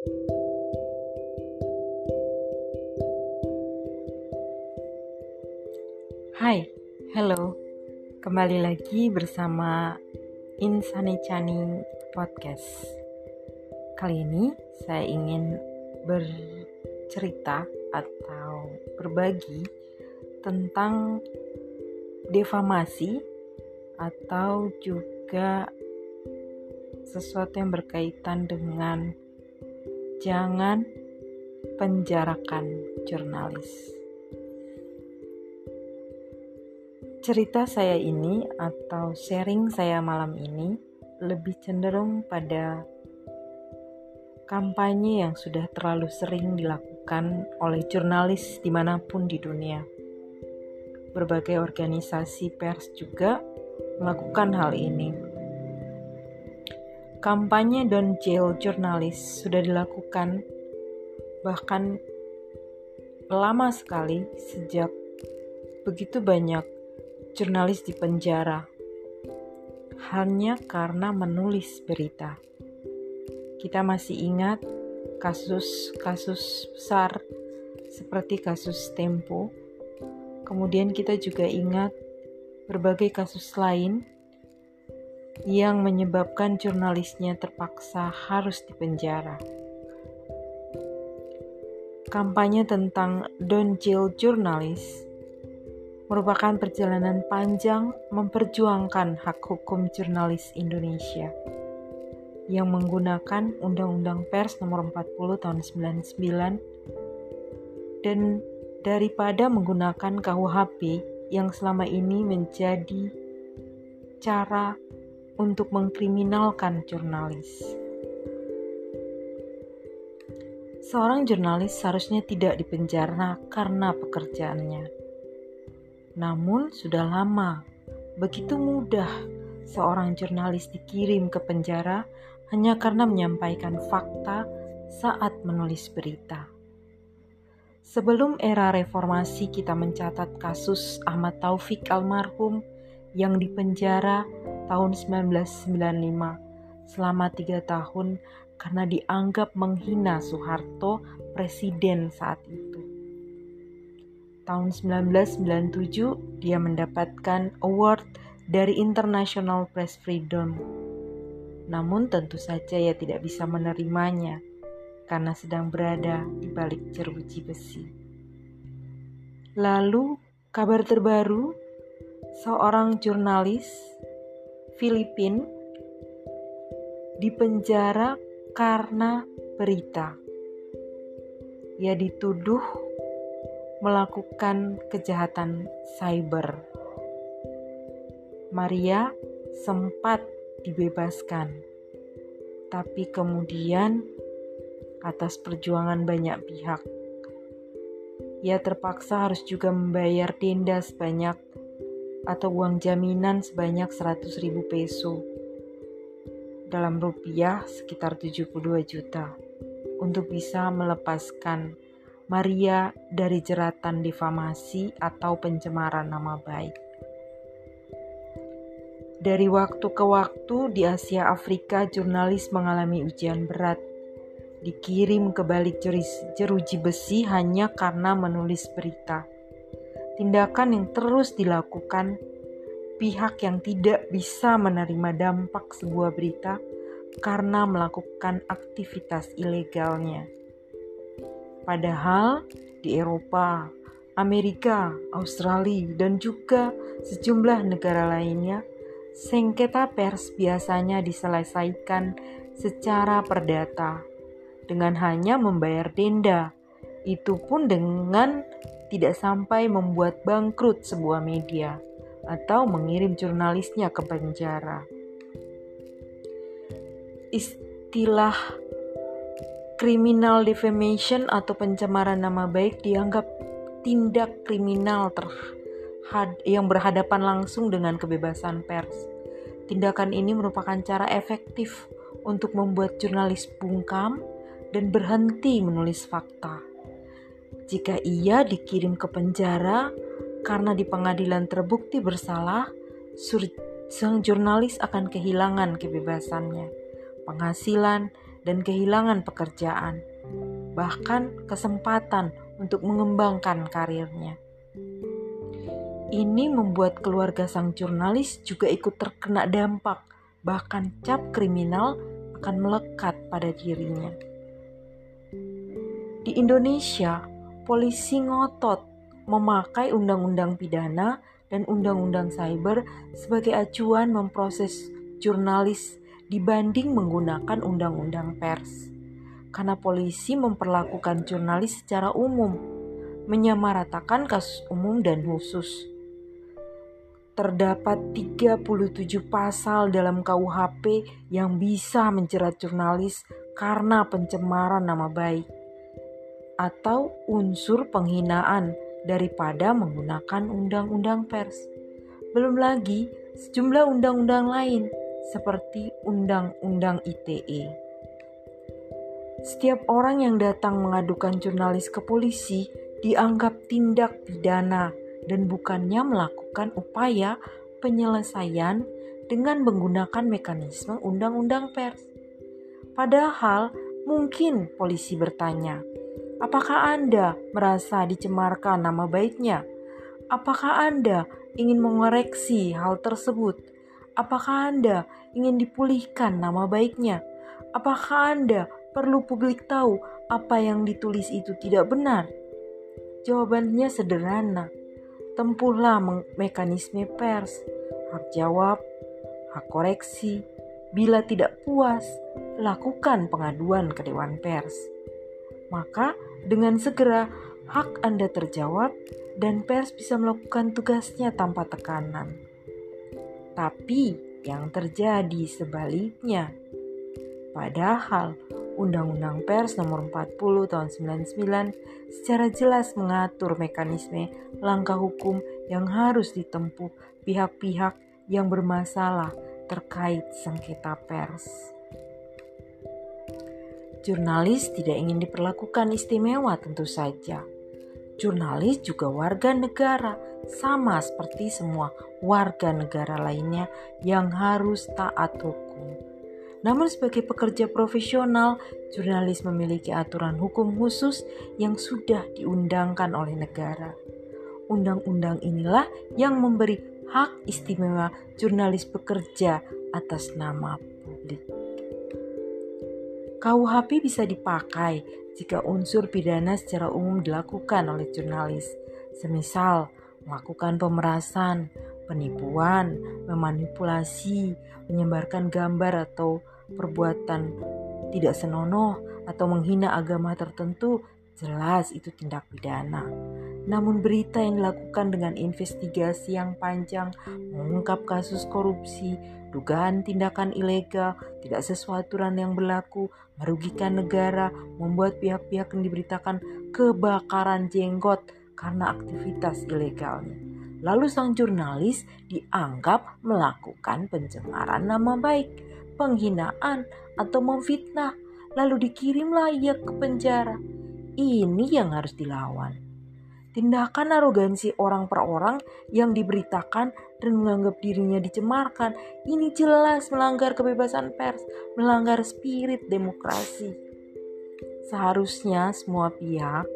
Hai, hello. Kembali lagi bersama Insani Chani Podcast. Kali ini saya ingin bercerita atau berbagi tentang defamasi atau juga sesuatu yang berkaitan dengan jangan penjarakan jurnalis. Cerita saya ini atau sharing saya malam ini lebih cenderung pada kampanye yang sudah terlalu sering dilakukan oleh jurnalis di mana pun di dunia. Berbagai organisasi pers juga melakukan hal ini. Kampanye Don't Jail Jurnalis sudah dilakukan bahkan lama sekali sejak begitu banyak jurnalis di penjara hanya karena menulis berita. Kita masih ingat kasus-kasus besar seperti kasus Tempo. Kemudian kita juga ingat berbagai kasus lain yang menyebabkan jurnalisnya terpaksa harus dipenjara. Kampanye tentang Don't Jail Journalist merupakan perjalanan panjang memperjuangkan hak hukum jurnalis Indonesia yang menggunakan Undang-Undang Pers Nomor 40 Tahun 99 dan daripada menggunakan KUHP yang selama ini menjadi cara untuk mengkriminalkan jurnalis. Seorang jurnalis seharusnya tidak dipenjara karena pekerjaannya namun sudah lama, begitu mudah seorang jurnalis dikirim ke penjara hanya karena menyampaikan fakta saat menulis berita. Sebelum era reformasi kita mencatat kasus Ahmad Taufik almarhum yang dipenjara tahun 1995 selama tiga tahun karena dianggap menghina Soeharto, presiden saat itu tahun 1997 dia mendapatkan award dari International Press Freedom. Namun tentu saja ia tidak bisa menerimanya karena sedang berada di balik jeruji besi. Lalu kabar terbaru seorang jurnalis Filipin dipenjara karena berita. Ia dituduh melakukan kejahatan cyber. Maria sempat dibebaskan, tapi kemudian atas perjuangan banyak pihak, ia terpaksa harus juga membayar denda sebanyak atau uang jaminan sebanyak 100 ribu peso dalam rupiah sekitar 72 juta untuk bisa melepaskan Maria dari jeratan difamasi atau pencemaran nama baik. Dari waktu ke waktu di Asia Afrika jurnalis mengalami ujian berat. Dikirim ke balik jeruji besi hanya karena menulis berita. Tindakan yang terus dilakukan pihak yang tidak bisa menerima dampak sebuah berita karena melakukan aktivitas ilegalnya. Padahal di Eropa, Amerika, Australia, dan juga sejumlah negara lainnya, sengketa pers biasanya diselesaikan secara perdata dengan hanya membayar denda. Itu pun dengan tidak sampai membuat bangkrut sebuah media atau mengirim jurnalisnya ke penjara. Istilah criminal defamation atau pencemaran nama baik dianggap tindak kriminal terhad yang berhadapan langsung dengan kebebasan pers. Tindakan ini merupakan cara efektif untuk membuat jurnalis bungkam dan berhenti menulis fakta. Jika ia dikirim ke penjara karena di pengadilan terbukti bersalah, sang jurnalis akan kehilangan kebebasannya, penghasilan, dan kehilangan pekerjaan, bahkan kesempatan untuk mengembangkan karirnya. Ini membuat keluarga sang jurnalis juga ikut terkena dampak, bahkan cap kriminal akan melekat pada dirinya. Di Indonesia, polisi ngotot memakai undang-undang pidana dan undang-undang cyber sebagai acuan memproses jurnalis dibanding menggunakan undang-undang pers. Karena polisi memperlakukan jurnalis secara umum, menyamaratakan kasus umum dan khusus terdapat 37 pasal dalam KUHP yang bisa menjerat jurnalis karena pencemaran nama baik atau unsur penghinaan daripada menggunakan undang-undang pers. Belum lagi sejumlah undang-undang lain seperti undang-undang ITE. Setiap orang yang datang mengadukan jurnalis ke polisi dianggap tindak pidana dan bukannya melakukan upaya penyelesaian dengan menggunakan mekanisme undang-undang pers. Padahal mungkin polisi bertanya, apakah Anda merasa dicemarkan nama baiknya? Apakah Anda ingin mengoreksi hal tersebut? Apakah Anda ingin dipulihkan nama baiknya? Apakah Anda perlu publik tahu apa yang ditulis itu tidak benar? Jawabannya sederhana tempuhlah mekanisme pers, hak jawab, hak koreksi. Bila tidak puas, lakukan pengaduan ke Dewan Pers. Maka dengan segera hak Anda terjawab dan pers bisa melakukan tugasnya tanpa tekanan. Tapi yang terjadi sebaliknya. Padahal Undang-Undang Pers Nomor 40 Tahun 99 secara jelas mengatur mekanisme langkah hukum yang harus ditempuh pihak-pihak yang bermasalah terkait sengketa pers. Jurnalis tidak ingin diperlakukan istimewa tentu saja. Jurnalis juga warga negara, sama seperti semua warga negara lainnya yang harus taat hukum. Namun sebagai pekerja profesional, jurnalis memiliki aturan hukum khusus yang sudah diundangkan oleh negara. Undang-undang inilah yang memberi hak istimewa jurnalis bekerja atas nama. KUHP bisa dipakai jika unsur pidana secara umum dilakukan oleh jurnalis, semisal melakukan pemerasan, penipuan, memanipulasi, menyebarkan gambar atau perbuatan tidak senonoh atau menghina agama tertentu, jelas itu tindak pidana. Namun berita yang dilakukan dengan investigasi yang panjang, mengungkap kasus korupsi, dugaan tindakan ilegal, tidak sesuai aturan yang berlaku, merugikan negara, membuat pihak-pihak yang diberitakan kebakaran jenggot karena aktivitas ilegalnya Lalu sang jurnalis dianggap melakukan pencemaran nama baik, penghinaan, atau memfitnah. Lalu dikirimlah ia ke penjara. Ini yang harus dilawan. Tindakan arogansi orang per orang yang diberitakan dan menganggap dirinya dicemarkan ini jelas melanggar kebebasan pers, melanggar spirit demokrasi. Seharusnya semua pihak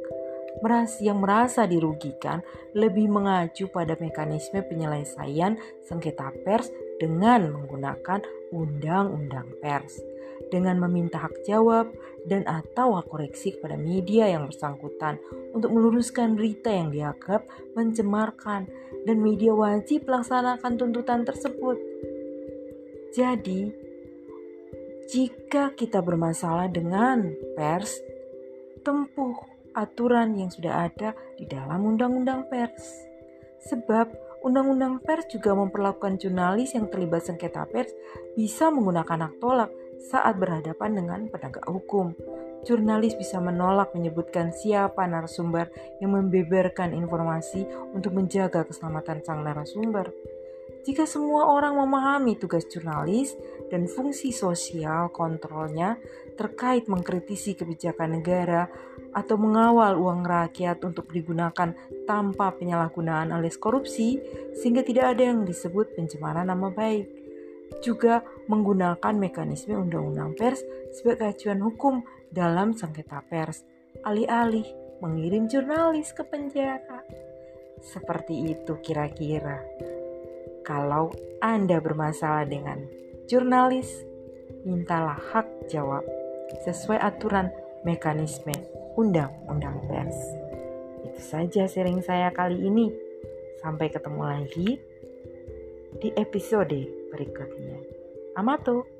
yang merasa dirugikan lebih mengacu pada mekanisme penyelesaian sengketa pers dengan menggunakan undang-undang pers dengan meminta hak jawab dan atau hak koreksi kepada media yang bersangkutan untuk meluruskan berita yang dianggap mencemarkan dan media wajib melaksanakan tuntutan tersebut. Jadi, jika kita bermasalah dengan pers, tempuh aturan yang sudah ada di dalam Undang-Undang Pers. Sebab Undang-Undang Pers juga memperlakukan jurnalis yang terlibat sengketa pers bisa menggunakan hak tolak saat berhadapan dengan penegak hukum. Jurnalis bisa menolak menyebutkan siapa narasumber yang membeberkan informasi untuk menjaga keselamatan sang narasumber. Jika semua orang memahami tugas jurnalis dan fungsi sosial kontrolnya terkait mengkritisi kebijakan negara atau mengawal uang rakyat untuk digunakan tanpa penyalahgunaan alias korupsi, sehingga tidak ada yang disebut pencemaran nama baik. juga menggunakan mekanisme undang-undang pers sebagai acuan hukum dalam sengketa pers, alih-alih mengirim jurnalis ke penjara. Seperti itu kira-kira. Kalau Anda bermasalah dengan jurnalis, mintalah hak jawab sesuai aturan mekanisme undang-undang pers. Itu saja sharing saya kali ini. Sampai ketemu lagi di episode berikutnya. Amato.